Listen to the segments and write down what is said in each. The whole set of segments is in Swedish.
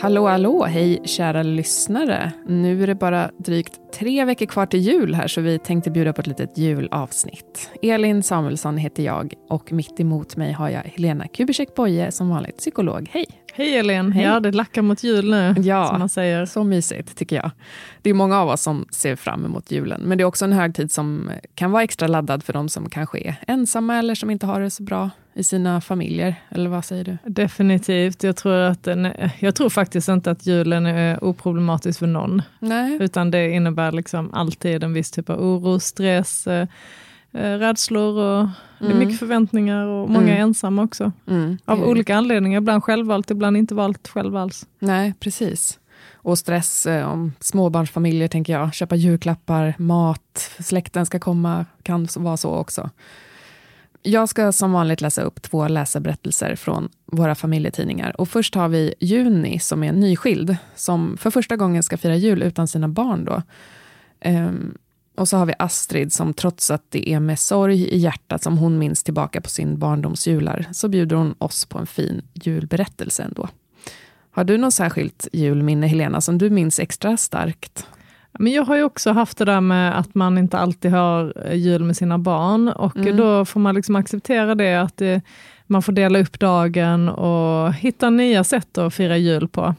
Hallå, hallå, hej kära lyssnare. Nu är det bara drygt tre veckor kvar till jul här så vi tänkte bjuda på ett litet julavsnitt. Elin Samuelsson heter jag och mitt emot mig har jag Helena Kubicek Boye som vanligt psykolog. Hej! Hej Elin! Hej. Ja, det lackar mot jul nu, Ja. som man säger. Så mysigt tycker jag. Det är många av oss som ser fram emot julen, men det är också en högtid som kan vara extra laddad för de som kanske är ensamma eller som inte har det så bra i sina familjer. Eller vad säger du? Definitivt. Jag tror, att den, jag tror faktiskt inte att julen är oproblematisk för någon, Nej. utan det innebär liksom alltid en viss typ av oro, stress, eh, eh, rädslor och det är Mm. mycket förväntningar och många Mm. ensamma också. Mm. Av olika anledningar, ibland självvalt, ibland inte valt själv alls. Nej, precis. Och stress eh, om småbarnsfamiljer, tänker jag. Köpa julklappar, mat, släkten ska komma, kan vara så också. Jag ska som vanligt läsa upp två läsarberättelser från våra familjetidningar. Och först har vi Juni som är nyskild, som för första gången ska fira jul utan sina barn. Då. Ehm, och så har vi Astrid som trots att det är med sorg i hjärtat som hon minns tillbaka på sin barndomsjular, så bjuder hon oss på en fin julberättelse ändå. Har du något särskilt julminne, Helena, som du minns extra starkt? Men jag har ju också haft det där med att man inte alltid har jul med sina barn och Mm. då får man liksom acceptera det, att det, man får dela upp dagen och hitta nya sätt att fira jul på.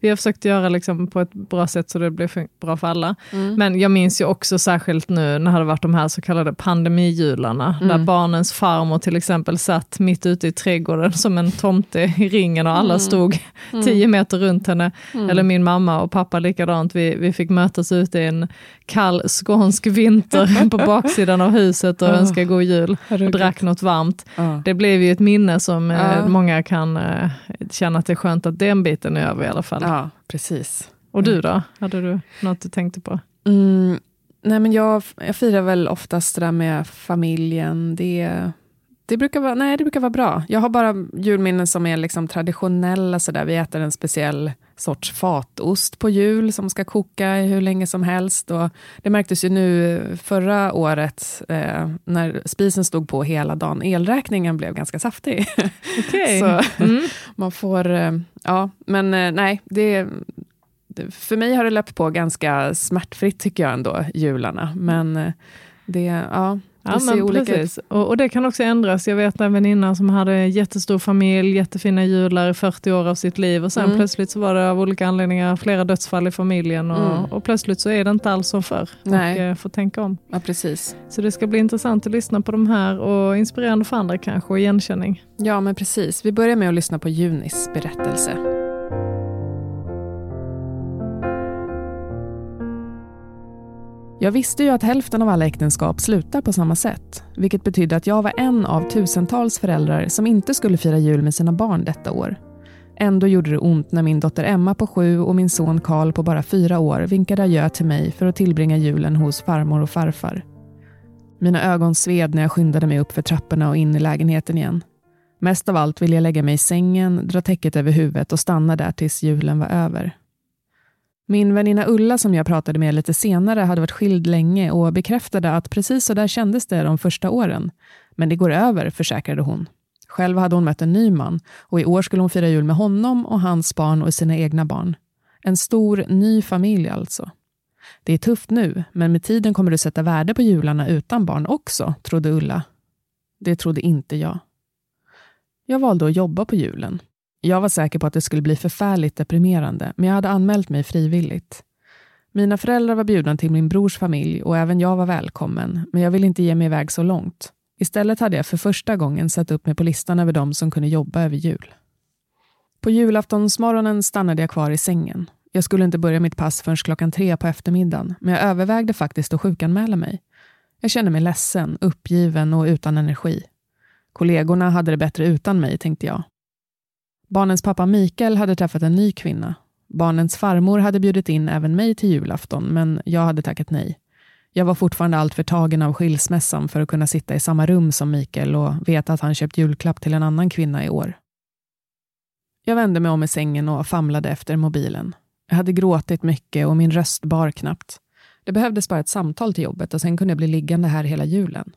Vi har försökt göra liksom på ett bra sätt så det blir bra för alla. Mm. Men jag minns ju också särskilt nu när det hade varit de här så kallade pandemijularna, Mm. där barnens farmor till exempel satt mitt ute i trädgården som en tomte i ringen och alla Mm. stod tio meter runt henne. Eller min mamma och pappa likadant. Vi, vi fick mötas ute i en kall skånsk vinter på baksidan av huset och Ja. önska god jul och drack något varmt. Ja. Det blev ju ett minne som eh, Ja. många kan eh, känna att det är skönt att den biten är över i alla fall. ja, precis. Och du då? Hade du något du tänkte på? Mm, nej men jag, jag firar väl oftast det där med familjen. Det, det, brukar vara, nej, det brukar vara bra. Jag har bara julminnen som är liksom traditionella. Så där. Vi äter en speciell sorts fatost på jul som ska koka hur länge som helst. Och det märktes ju nu förra året eh, när spisen stod på hela dagen. Elräkningen blev ganska saftig. Okej. Så Mm. man får, eh, ja, men eh, nej, det, för mig har det löpt på ganska smärtfritt tycker jag ändå, jularna. Men eh, det, ja, Ja, ser men precis. Och, och det kan också ändras. Jag vet en väninna som hade en jättestor familj, jättefina jular i 40 år av sitt liv och sen Mm. plötsligt så var det av olika anledningar flera dödsfall i familjen och, Mm. och plötsligt så är det inte alls som förr. Nej. Och eh, får tänka om. Ja, precis. Så det ska bli intressant att lyssna på de här och inspirerande för andra kanske och igenkänning. Ja, men precis. Vi börjar med att lyssna på Junis berättelse. Jag visste ju att hälften av alla äktenskap slutar på samma sätt, vilket betydde att jag var en av tusentals föräldrar som inte skulle fira jul med sina barn detta år. Ändå gjorde det ont när min dotter Emma på sju och min son Karl på bara fyra år vinkade adjö till mig för att tillbringa julen hos farmor och farfar. Mina ögon sved när jag skyndade mig upp för trapporna och in i lägenheten igen. Mest av allt ville jag lägga mig i sängen, dra täcket över huvudet och stanna där tills julen var över. Min väninna Ulla som jag pratade med lite senare hade varit skild länge och bekräftade att precis så där kändes det de första åren. Men det går över, försäkrade hon. Själv hade hon mött en ny man och i år skulle hon fira jul med honom och hans barn och sina egna barn. En stor, ny familj alltså. Det är tufft nu, men med tiden kommer du sätta värde på jularna utan barn också, trodde Ulla. Det trodde inte jag. Jag valde att jobba på julen. Jag var säker på att det skulle bli förfärligt deprimerande, men jag hade anmält mig frivilligt. Mina föräldrar var bjudna till min brors familj och även jag var välkommen, men jag ville inte ge mig iväg så långt. Istället hade jag för första gången satt upp mig på listan över de som kunde jobba över jul. På julaftonsmorgonen stannade jag kvar i sängen. Jag skulle inte börja mitt pass förrän klockan tre på eftermiddagen, men jag övervägde faktiskt att sjukanmäla mig. Jag kände mig ledsen, uppgiven och utan energi. Kollegorna hade det bättre utan mig, tänkte jag. Barnens pappa Mikael hade träffat en ny kvinna. Barnens farmor hade bjudit in även mig till julafton, men jag hade tackat nej. Jag var fortfarande alltför tagen av skilsmässan för att kunna sitta i samma rum som Mikael och veta att han köpt julklapp till en annan kvinna i år. Jag vände mig om i sängen och famlade efter mobilen. Jag hade gråtit mycket och min röst bar knappt. Det behövdes bara ett samtal till jobbet och sen kunde jag bli liggande här hela julen.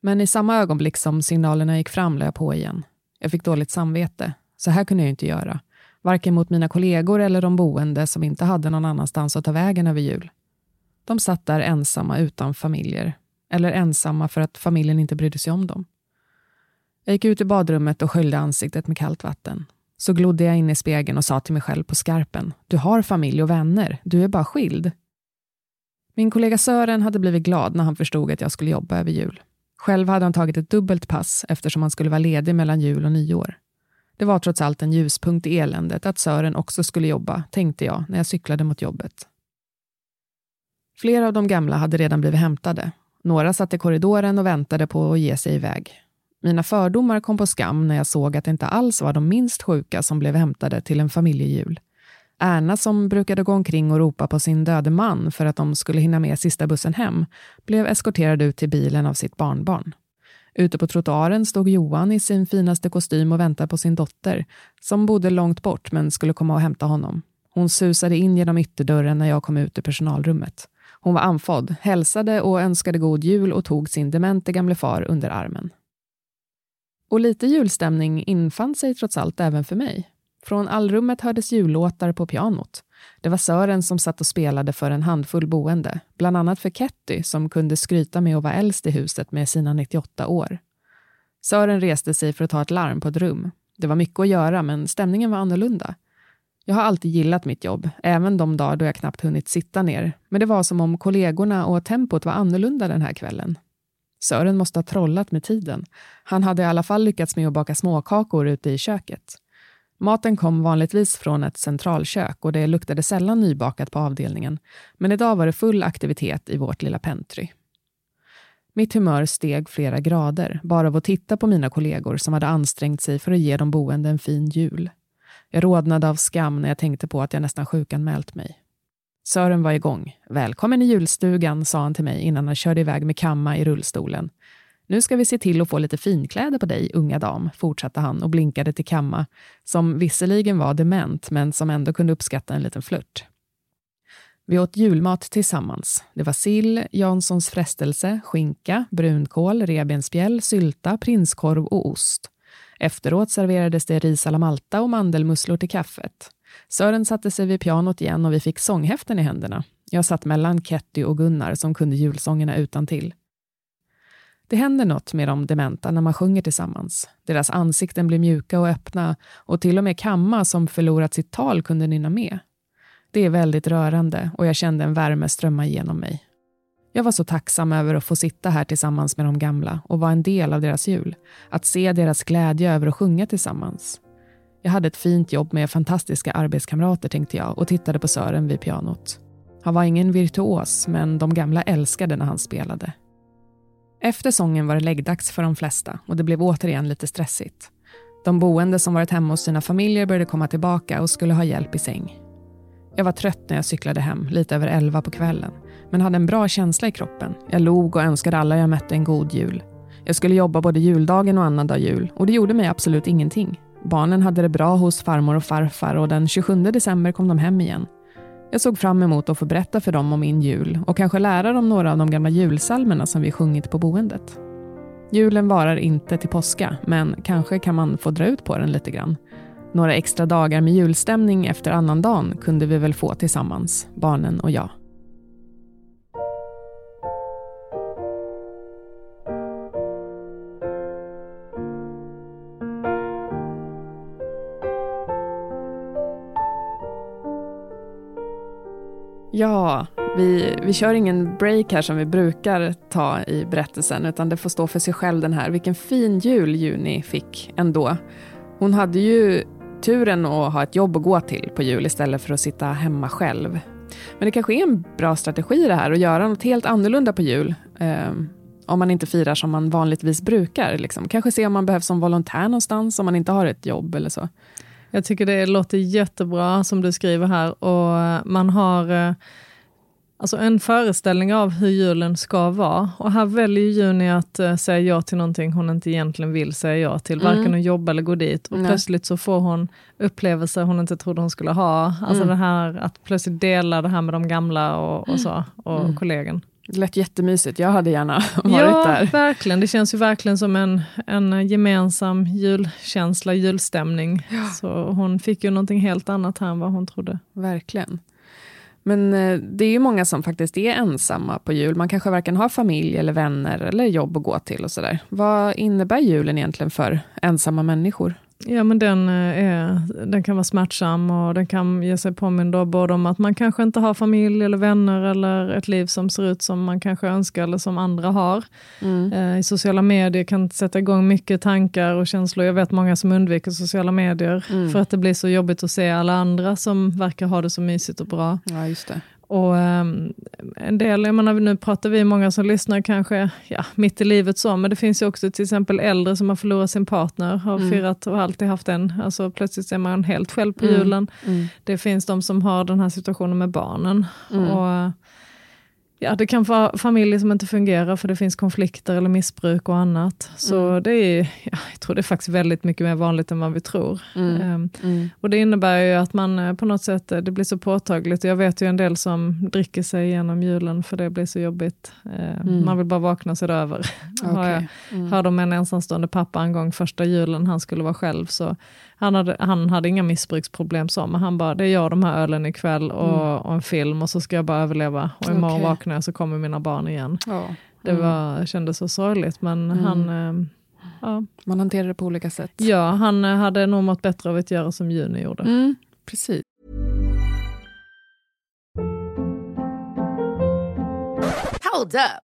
Men i samma ögonblick som signalerna gick fram la jag på igen. Jag fick dåligt samvete. Så här kunde jag inte göra. Varken mot mina kollegor eller de boende som inte hade någon annanstans att ta vägen över jul. De satt där ensamma utan familjer. Eller ensamma för att familjen inte brydde sig om dem. Jag gick ut i badrummet och sköljde ansiktet med kallt vatten. Så glodde jag in i spegeln och sa till mig själv på skarpen. Du har familj och vänner. Du är bara skild. Min kollega Sören hade blivit glad när han förstod att jag skulle jobba över jul. Själv hade han tagit ett dubbelt pass eftersom han skulle vara ledig mellan jul och nyår. Det var trots allt en ljuspunkt i eländet att Sören också skulle jobba, tänkte jag när jag cyklade mot jobbet. Flera av de gamla hade redan blivit hämtade. Några satt i korridoren och väntade på att ge sig iväg. Mina fördomar kom på skam när jag såg att det inte alls var de minst sjuka som blev hämtade till en familjejul. Erna som brukade gå omkring och ropa på sin döde man för att de skulle hinna med sista bussen hem, blev eskorterad ut till bilen av sitt barnbarn. Ute på trottoaren stod Johan i sin finaste kostym och väntade på sin dotter, som bodde långt bort men skulle komma och hämta honom. Hon susade in genom ytterdörren när jag kom ut ur personalrummet. Hon var anfodd, hälsade och önskade god jul och tog sin demente gamle far under armen. Och lite julstämning infann sig trots allt även för mig. Från allrummet hördes jullåtar på pianot. Det var Sören som satt och spelade för en handfull boende, bland annat för Ketty som kunde skryta med att vara äldst i huset med sina 98 år. Sören reste sig för att ta ett larm på ett rum. Det var mycket att göra, men stämningen var annorlunda. Jag har alltid gillat mitt jobb, även de dagar då jag knappt hunnit sitta ner. Men det var som om kollegorna och tempot var annorlunda den här kvällen. Sören måste ha trollat med tiden. Han hade i alla fall lyckats med att baka småkakor ute i köket. Maten kom vanligtvis från ett centralkök och det luktade sällan nybakat på avdelningen. Men idag var det full aktivitet i vårt lilla pentry. Mitt humör steg flera grader bara av att titta på mina kollegor som hade ansträngt sig för att ge de boende en fin jul. Jag rodnade av skam när jag tänkte på att jag nästan sjukanmält mig. Sören var igång. Välkommen i julstugan, sa han till mig innan han körde iväg med Kamma i rullstolen. Nu ska vi se till att få lite finkläder på dig, unga dam, fortsatte han och blinkade till Kamma, som visserligen var dement, men som ändå kunde uppskatta en liten flört. Vi åt julmat tillsammans. Det var sill, Janssons frestelse, skinka, brunkål, revbensspjäll, sylta, prinskorv och ost. Efteråt serverades det ris alla Malta och mandelmusslor till kaffet. Sören satte sig vid pianot igen och vi fick sånghäften i händerna. Jag satt mellan Ketty och Gunnar som kunde julsångerna utan till. Det händer något med de dementa när man sjunger tillsammans. Deras ansikten blir mjuka och öppna och till och med Kamma som förlorat sitt tal kunde nynna med. Det är väldigt rörande och jag kände en värme strömma igenom mig. Jag var så tacksam över att få sitta här tillsammans med de gamla och vara en del av deras jul. Att se deras glädje över att sjunga tillsammans. Jag hade ett fint jobb med fantastiska arbetskamrater tänkte jag och tittade på Sören vid pianot. Han var ingen virtuos, men de gamla älskade när han spelade. Efter sången var det läggdags för de flesta och det blev återigen lite stressigt. De boende som varit hemma hos sina familjer började komma tillbaka och skulle ha hjälp i säng. Jag var trött när jag cyklade hem, lite över elva på kvällen, men hade en bra känsla i kroppen. Jag log och önskade alla jag mötte en god jul. Jag skulle jobba både juldagen och annandag jul och det gjorde mig absolut ingenting. Barnen hade det bra hos farmor och farfar och den 27 december kom de hem igen. Jag såg fram emot att få berätta för dem om min jul och kanske lära dem några av de gamla julsalmerna som vi sjungit på boendet. Julen varar inte till påska, men kanske kan man få dra ut på den lite grann. Några extra dagar med julstämning efter annandagen kunde vi väl få tillsammans, barnen och jag. Ja, vi, vi kör ingen break här som vi brukar ta i berättelsen, utan det får stå för sig själv den här. Vilken fin jul Juni fick ändå. Hon hade ju turen att ha ett jobb att gå till på jul istället för att sitta hemma själv. Men det kanske är en bra strategi det här att göra något helt annorlunda på jul. Eh, om man inte firar som man vanligtvis brukar. Liksom. Kanske se om man behövs som volontär någonstans om man inte har ett jobb eller så. Jag tycker det låter jättebra som du skriver här och man har eh, alltså en föreställning av hur julen ska vara. Och här väljer Juni att uh, säga ja till någonting hon inte egentligen vill säga ja till, mm. varken att jobba eller gå dit. Och Nej. plötsligt så får hon upplevelser hon inte trodde hon skulle ha. Alltså mm. det här att plötsligt dela det här med de gamla och, och så, och mm. kollegan. Det lät jättemysigt, jag hade gärna varit ja, där. Ja, verkligen. Det känns ju verkligen som en, en gemensam julkänsla, julstämning. Ja. Så hon fick ju någonting helt annat här än vad hon trodde. Verkligen. Men eh, det är ju många som faktiskt är ensamma på jul. Man kanske varken har familj eller vänner eller jobb att gå till och sådär. Vad innebär julen egentligen för ensamma människor? Ja, men den, eh, är, den kan vara smärtsam och den kan ge sig påmind både om att man kanske inte har familj eller vänner eller ett liv som ser ut som man kanske önskar eller som andra har. Mm. Eh, I sociala medier kan sätta igång mycket tankar och känslor. Jag vet många som undviker sociala medier mm. för att det blir så jobbigt att se alla andra som verkar ha det så mysigt och bra. Ja, just det. Och um, en del, jag menar, nu pratar vi många som lyssnar kanske ja, mitt i livet så, men det finns ju också till exempel äldre som har förlorat sin partner, har mm. firat och alltid haft en, alltså plötsligt är man helt själv på mm. julen. Mm. Det finns de som har den här situationen med barnen. Mm. Och Ja, det kan vara familjer som inte fungerar för det finns konflikter eller missbruk och annat. Så mm. det är, ja, jag tror det är faktiskt väldigt mycket mer vanligt än vad vi tror. Mm. Um, mm. Och det innebär ju att man eh, på något sätt, eh, det blir så påtagligt. Jag vet ju en del som dricker sig igenom julen för det blir så jobbigt. Um, man vill bara vakna sig över. Okay. jag mm. hörde om en ensamstående pappa en gång första julen, han skulle vara själv, så han hade, han hade inga missbruksproblem så, men han bara, det är jag de här ölen ikväll och, mm. och en film och så ska jag bara överleva. Och imorgon okay. vaknar jag så kommer mina barn igen. Ja. Mm. Det var, kändes så sorgligt men mm. han... Eh, ja. Man hanterar det på olika sätt. Ja, han eh, hade nog mått bättre av att göra som Juni gjorde. Mm, precis. Hold up.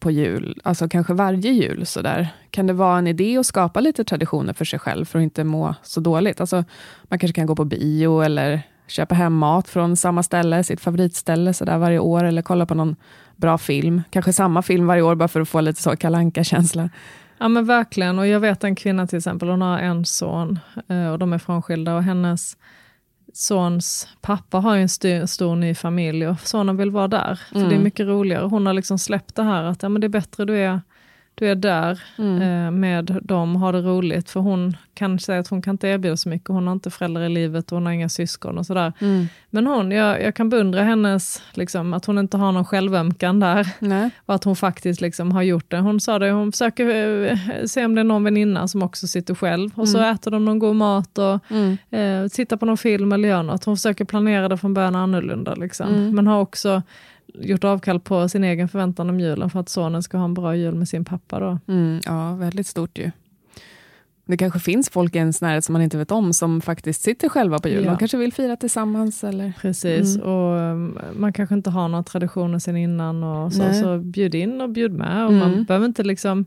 på jul, alltså kanske varje jul, så där, kan det vara en idé att skapa lite traditioner för sig själv, för att inte må så dåligt? Alltså, man kanske kan gå på bio, eller köpa hem mat från samma ställe, sitt favoritställe, så där varje år, eller kolla på någon bra film. Kanske samma film varje år, bara för att få lite så kalanka känsla Ja men verkligen, och jag vet en kvinna till exempel, hon har en son, eh, och de är frånskilda, och hennes sons pappa har ju en st stor ny familj och sonen vill vara där. För mm. det är mm. mycket roligare. Hon har liksom släppt det här att ja, men det är bättre du är du är där mm. eh, med dem har det roligt. För hon kan säga att hon kan inte erbjuda så mycket. Hon har inte föräldrar i livet och hon har inga syskon och sådär. Mm. Men hon, jag, jag kan beundra hennes, liksom, att hon inte har någon självömkan där. Nej. Och att hon faktiskt liksom har gjort det. Hon sa det, hon försöker eh, se om det är någon väninna som också sitter själv. Och mm. så äter de någon god mat och mm. eh, tittar på någon film eller gör något. Hon försöker planera det från början annorlunda. Liksom. Mm. Men har också gjort avkall på sin egen förväntan om julen för att sonen ska ha en bra jul med sin pappa. Då. Mm, ja, väldigt stort ju. Det kanske finns folk i ens närhet som man inte vet om, som faktiskt sitter själva på jul. Ja. De kanske vill fira tillsammans. Eller? Precis, mm. och um, man kanske inte har några traditioner sen innan. Och så, så bjud in och bjud med. Och mm. Man behöver inte liksom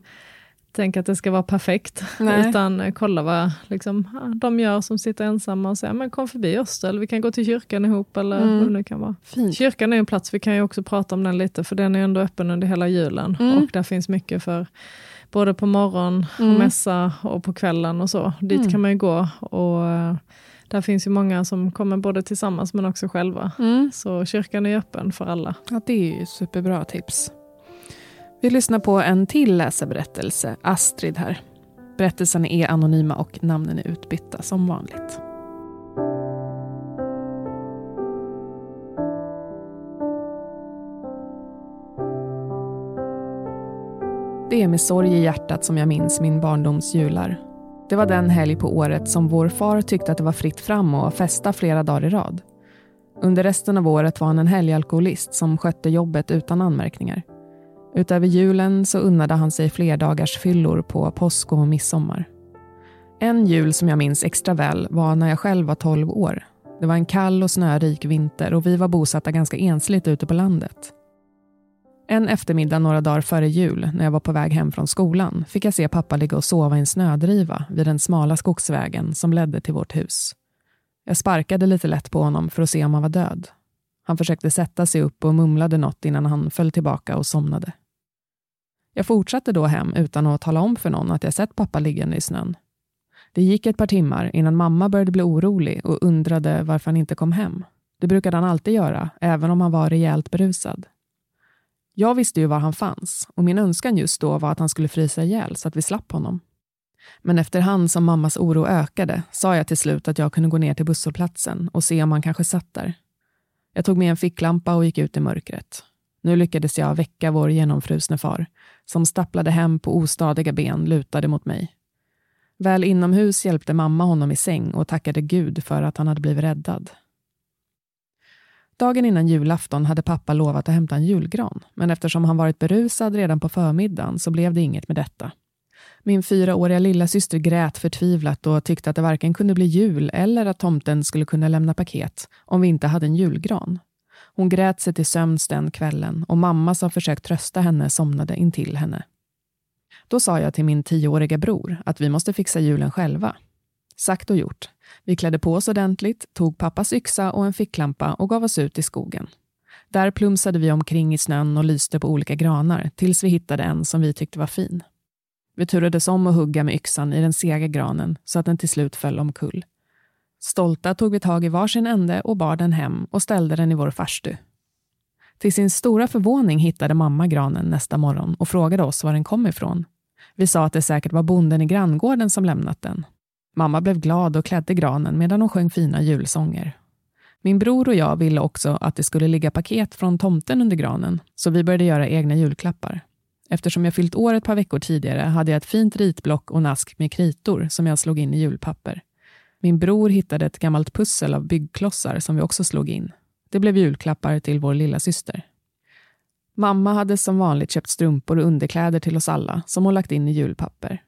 tänka att det ska vara perfekt, Nej. utan eh, kolla vad liksom, ja, de gör som sitter ensamma och säger, men kom förbi oss eller vi kan gå till kyrkan ihop, eller Mm. vad det nu kan vara. Fint. Kyrkan är en plats, vi kan ju också prata om den lite, för den är ändå öppen under hela julen, Mm. och där finns mycket för både på morgon, Mm. och mässa och på kvällen och så. Dit Mm. kan man ju gå, och eh, där finns ju många som kommer både tillsammans men också själva. Mm. Så kyrkan är öppen för alla. Ja, det är ju superbra tips. Vi lyssnar på en till läsarberättelse, Astrid här. Berättelserna är anonyma och namnen är utbytta som vanligt. Det är med sorg i hjärtat som jag minns min barndoms jular. Det var den helg på året som vår far tyckte att det var fritt fram att festa flera dagar i rad. Under resten av året var han en helgalkoholist som skötte jobbet utan anmärkningar. Utöver julen så unnade han sig flerdagars fyllor på påsk och midsommar. En jul som jag minns extra väl var när jag själv var 12 år. Det var en kall och snörik vinter och vi var bosatta ganska ensligt ute på landet. En eftermiddag några dagar före jul, när jag var på väg hem från skolan, fick jag se pappa ligga och sova i en snödriva vid den smala skogsvägen som ledde till vårt hus. Jag sparkade lite lätt på honom för att se om han var död. Han försökte sätta sig upp och mumlade något innan han föll tillbaka och somnade. Jag fortsatte då hem utan att tala om för någon att jag sett pappa liggande i snön. Det gick ett par timmar innan mamma började bli orolig och undrade varför han inte kom hem. Det brukade han alltid göra, även om han var rejält berusad. Jag visste ju var han fanns och min önskan just då var att han skulle frysa ihjäl så att vi slapp honom. Men efterhand som mammas oro ökade sa jag till slut att jag kunde gå ner till busshållplatsen och se om han kanske satt där. Jag tog med en ficklampa och gick ut i mörkret. Nu lyckades jag väcka vår genomfrusne far, som stapplade hem på ostadiga ben lutade mot mig. Väl inomhus hjälpte mamma honom i säng och tackade Gud för att han hade blivit räddad. Dagen innan julafton hade pappa lovat att hämta en julgran, men eftersom han varit berusad redan på förmiddagen så blev det inget med detta. Min fyraåriga lilla syster grät förtvivlat och tyckte att det varken kunde bli jul eller att tomten skulle kunna lämna paket om vi inte hade en julgran. Hon grät sig till sömns den kvällen och mamma som försökt trösta henne somnade intill henne. Då sa jag till min tioåriga bror att vi måste fixa julen själva. Sagt och gjort. Vi klädde på oss ordentligt, tog pappas yxa och en ficklampa och gav oss ut i skogen. Där plumsade vi omkring i snön och lyste på olika granar tills vi hittade en som vi tyckte var fin. Vi turades om att hugga med yxan i den sega granen så att den till slut föll omkull. Stolta tog vi tag i varsin ände och bar den hem och ställde den i vår farstu. Till sin stora förvåning hittade mamma granen nästa morgon och frågade oss var den kom ifrån. Vi sa att det säkert var bonden i granngården som lämnat den. Mamma blev glad och klädde granen medan hon sjöng fina julsånger. Min bror och jag ville också att det skulle ligga paket från tomten under granen, så vi började göra egna julklappar. Eftersom jag fyllt år ett par veckor tidigare hade jag ett fint ritblock och en ask med kritor som jag slog in i julpapper. Min bror hittade ett gammalt pussel av byggklossar som vi också slog in. Det blev julklappar till vår lilla syster. Mamma hade som vanligt köpt strumpor och underkläder till oss alla som hon lagt in i julpapper.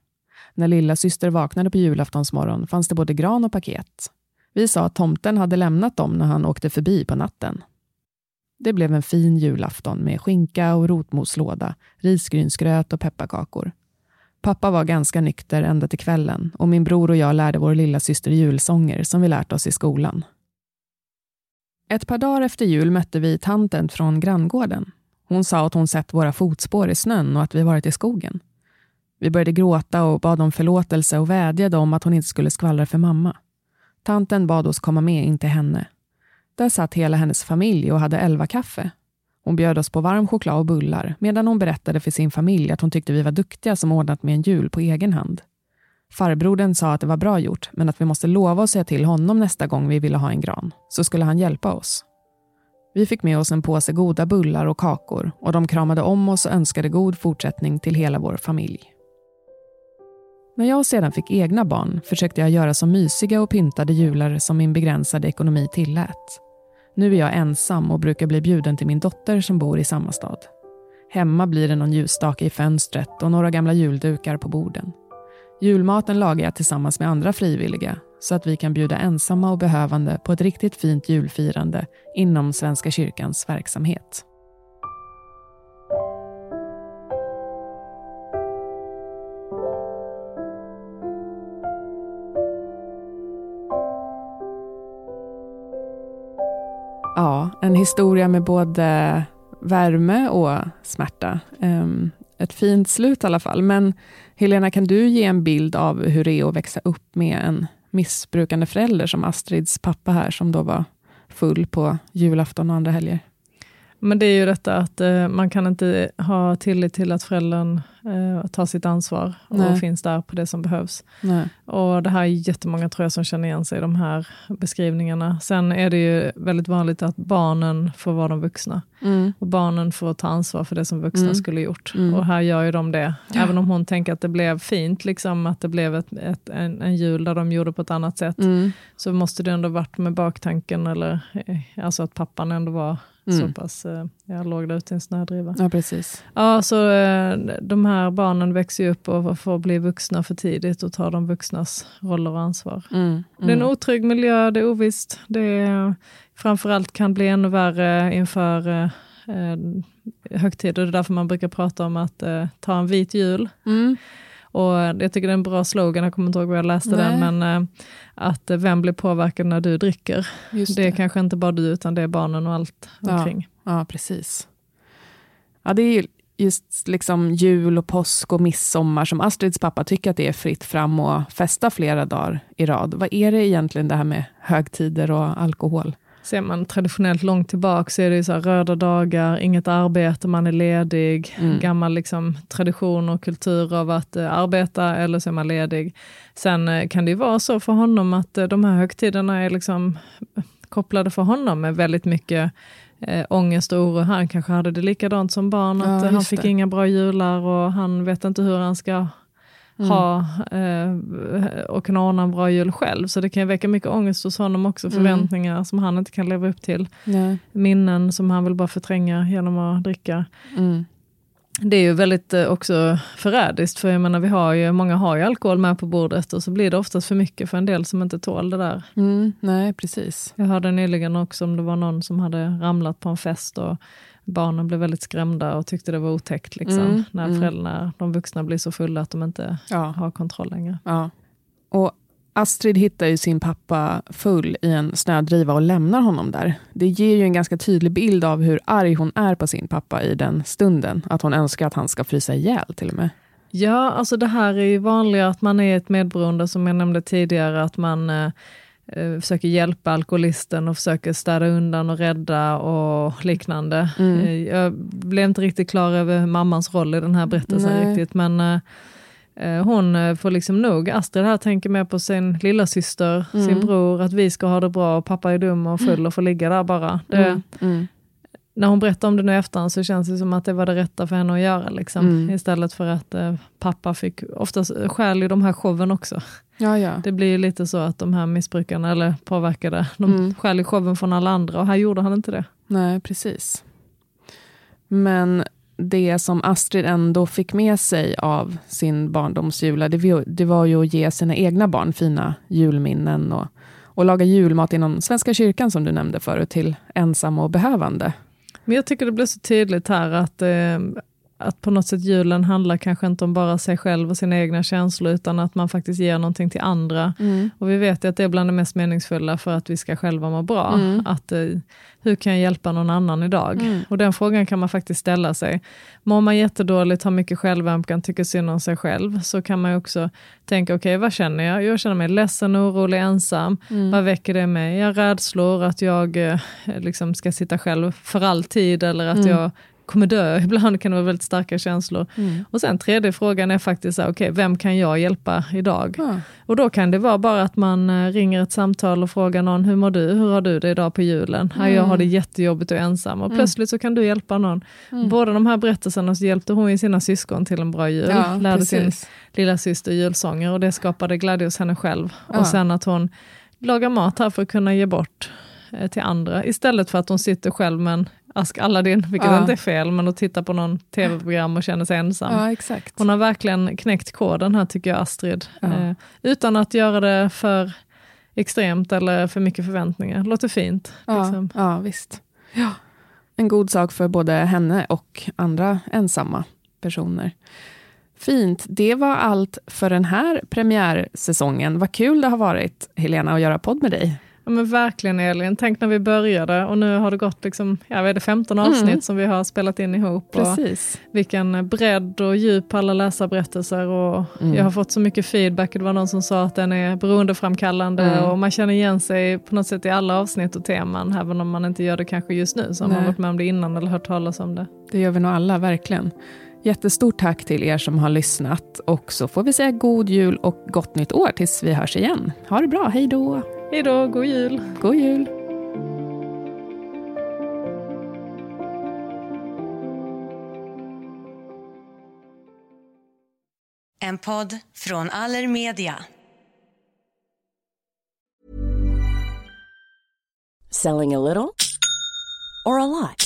När lilla syster vaknade på julaftonsmorgon fanns det både gran och paket. Vi sa att tomten hade lämnat dem när han åkte förbi på natten. Det blev en fin julafton med skinka och rotmoslåda, risgrynsgröt och pepparkakor. Pappa var ganska nykter ända till kvällen och min bror och jag lärde vår lilla syster julsånger som vi lärt oss i skolan. Ett par dagar efter jul mötte vi tanten från granngården. Hon sa att hon sett våra fotspår i snön och att vi varit i skogen. Vi började gråta och bad om förlåtelse och vädjade om att hon inte skulle skvallra för mamma. Tanten bad oss komma med in till henne. Där satt hela hennes familj och hade elva kaffe. Hon bjöd oss på varm choklad och bullar medan hon berättade för sin familj att hon tyckte vi var duktiga som ordnat med en jul på egen hand. Farbrodern sa att det var bra gjort men att vi måste lova att säga till honom nästa gång vi ville ha en gran, så skulle han hjälpa oss. Vi fick med oss en påse goda bullar och kakor och de kramade om oss och önskade god fortsättning till hela vår familj. När jag sedan fick egna barn försökte jag göra så mysiga och pyntade jular som min begränsade ekonomi tillät. Nu är jag ensam och brukar bli bjuden till min dotter som bor i samma stad. Hemma blir det någon ljusstake i fönstret och några gamla juldukar på borden. Julmaten lagar jag tillsammans med andra frivilliga så att vi kan bjuda ensamma och behövande på ett riktigt fint julfirande inom Svenska kyrkans verksamhet. Historia med både värme och smärta. Ehm, ett fint slut i alla fall. Men Helena, kan du ge en bild av hur det är att växa upp med en missbrukande förälder som Astrids pappa här, som då var full på julafton och andra helger? Men det är ju detta att eh, man kan inte ha tillit till att föräldern eh, tar sitt ansvar och Nej. finns där på det som behövs. Nej. Och Det här är jättemånga tror jag som känner igen sig i de här beskrivningarna. Sen är det ju väldigt vanligt att barnen får vara de vuxna. Mm. Och barnen får ta ansvar för det som vuxna mm. skulle gjort. Mm. Och här gör ju de det. Ja. Även om hon tänker att det blev fint, liksom, att det blev ett, ett, en, en jul där de gjorde på ett annat sätt, mm. så måste det ändå varit med baktanken, eller, eh, alltså att pappan ändå var Mm. Så pass eh, jag låg där ute i en snödriva. Ja, precis. Ja, så eh, de här barnen växer upp och får bli vuxna för tidigt och tar de vuxnas roller och ansvar. Mm. Mm. Det är en otrygg miljö, det är ovisst. Det är, framförallt kan bli ännu värre inför eh, eh högtider. Det är därför man brukar prata om att eh, ta en vit jul. Mm. Och jag tycker det är en bra slogan, jag kommer inte ihåg var jag läste Nej. den, men äh, att äh, vem blir påverkad när du dricker? Just det. det är kanske inte bara du, utan det är barnen och allt omkring. Ja, ja precis. Ja, det är just liksom jul och påsk och midsommar som Astrids pappa tycker att det är fritt fram och festa flera dagar i rad. Vad är det egentligen det här med högtider och alkohol? Ser man traditionellt långt tillbaka så är det så här, röda dagar, inget arbete, man är ledig. Mm. Gammal liksom, tradition och kultur av att uh, arbeta eller så är man ledig. Sen uh, kan det ju vara så för honom att uh, de här högtiderna är liksom kopplade för honom med väldigt mycket eh, ångest och oro. Han kanske hade det likadant som barn, att ja, han fick det. inga bra jular och han vet inte hur han ska mm. ha eh, och kunna ordna en bra jul själv. Så det kan väcka mycket ångest hos honom också, mm. förväntningar mm. som han inte kan leva upp till. Nej. Minnen som han vill bara förtränga genom att dricka. Mm. Det är ju väldigt eh, också förrädiskt, för jag menar, vi har ju, många har ju alkohol med på bordet och så blir det oftast för mycket för en del som inte tål det där. Mm, nej, precis. Jag hörde nyligen också om det var någon som hade ramlat på en fest och barnen blev väldigt skrämda och tyckte det var otäckt. Liksom, mm, när mm. föräldrarna, de vuxna blir så fulla att de inte ja. har kontroll längre. Ja. Och Astrid hittar ju sin pappa full i en snödriva och lämnar honom där. Det ger ju en ganska tydlig bild av hur arg hon är på sin pappa i den stunden. Att hon önskar att han ska frysa ihjäl till och med. Ja, alltså det här är ju vanligare att man är ett medberoende, som jag nämnde tidigare, att man eh, eh, försöker hjälpa alkoholisten och försöker städa undan och rädda och liknande. Mm. Eh, jag blev inte riktigt klar över mammans roll i den här berättelsen Nej. riktigt, men eh, eh hon eh, får liksom nog. Astrid här tänker mer på sin lilla syster, mm. sin bror, att vi ska ha det bra och pappa är dum och full och får ligga där bara. Det, mm. mm när hon berättar om det nu i efterhand så känns det som att det var det rätta för henne att göra. Liksom. Mm. Istället för att eh, pappa fick, oftast stjäl ju de här showen också. Ja, ja. Det blir lite så att de här missbrukarna eller påverkade, de mm. stjäl showen från alla andra och här gjorde han inte det. Nej, precis. Men det som Astrid ändå fick med sig av sin barndomsjula, det, det var ju att ge sina egna barn fina julminnen och, och laga julmat inom Svenska kyrkan som du nämnde förut till ensamma och behövande. Men jag tycker det blir så tydligt här att, eh, att på något sätt julen handlar kanske inte om bara sig själv och sina egna känslor, utan att man faktiskt ger någonting till andra. Mm. Och vi vet att det är bland det mest meningsfulla för att vi ska själva må bra. Mm. Att eh, hur kan jag hjälpa någon annan idag? Mm. Och den frågan kan man faktiskt ställa sig. Mår man jättedåligt, har mycket självömkan, tycker synd om sig själv, så kan man också tänka, okej okay, vad känner jag? Jag känner mig ledsen, orolig, ensam. Mm. Vad väcker det mig? Jag rädslor att jag eh, liksom ska sitta själv för alltid, eller att mm. jag kommer dö. Ibland kan det vara väldigt starka känslor. Mm. Och sen tredje frågan är faktiskt, okej, okay, vem kan jag hjälpa idag? Ja. Och då kan det vara bara att man eh, ringer ett samtal och frågar någon, hur mår du? Hur har du det idag på julen? Mm. Jag har det jättejobbigt och ensam. Och mm. plötsligt så kan du hjälpa någon. Mm. Båda de här berättelserna så hjälpte hon ju sina syskon till en bra jul. Ja, lärde precis. sin lilla syster julsånger och det skapade glädje hos henne själv. Ja. Och sen att hon lagar mat här för att kunna ge bort eh, till andra, istället för att hon sitter själv med en Ask Aladdin, vilket ja. inte är fel, men att titta på någon tv-program och känna sig ensam. Ja, exakt. Hon har verkligen knäckt koden här tycker jag, Astrid. Ja. Eh, utan att göra det för extremt eller för mycket förväntningar. Låter fint. Ja, liksom. ja visst. Ja. En god sak för både henne och andra ensamma personer. Fint. Det var allt för den här premiärsäsongen. Vad kul det har varit, Helena, att göra podd med dig. Ja men verkligen Elin, tänk när vi började och nu har det gått liksom, ja, vad är det, 15 Mm. avsnitt som vi har spelat in ihop. Precis. Och vilken bredd och djup alla läsarberättelser och Mm. jag har fått så mycket feedback. Det var någon som sa att den är beroendeframkallande Mm. och man känner igen sig på något sätt i alla avsnitt och teman, även om man inte gör det kanske just nu, som Nej. man varit med om det innan eller hört talas om det. Det gör vi nog alla, verkligen. Jättestort tack till er som har lyssnat. Och så får vi säga god jul och gott nytt år tills vi hörs igen. Ha det bra, hej då! Hej då, god jul! God jul! En podd från Allermedia. Selling a little or a lot?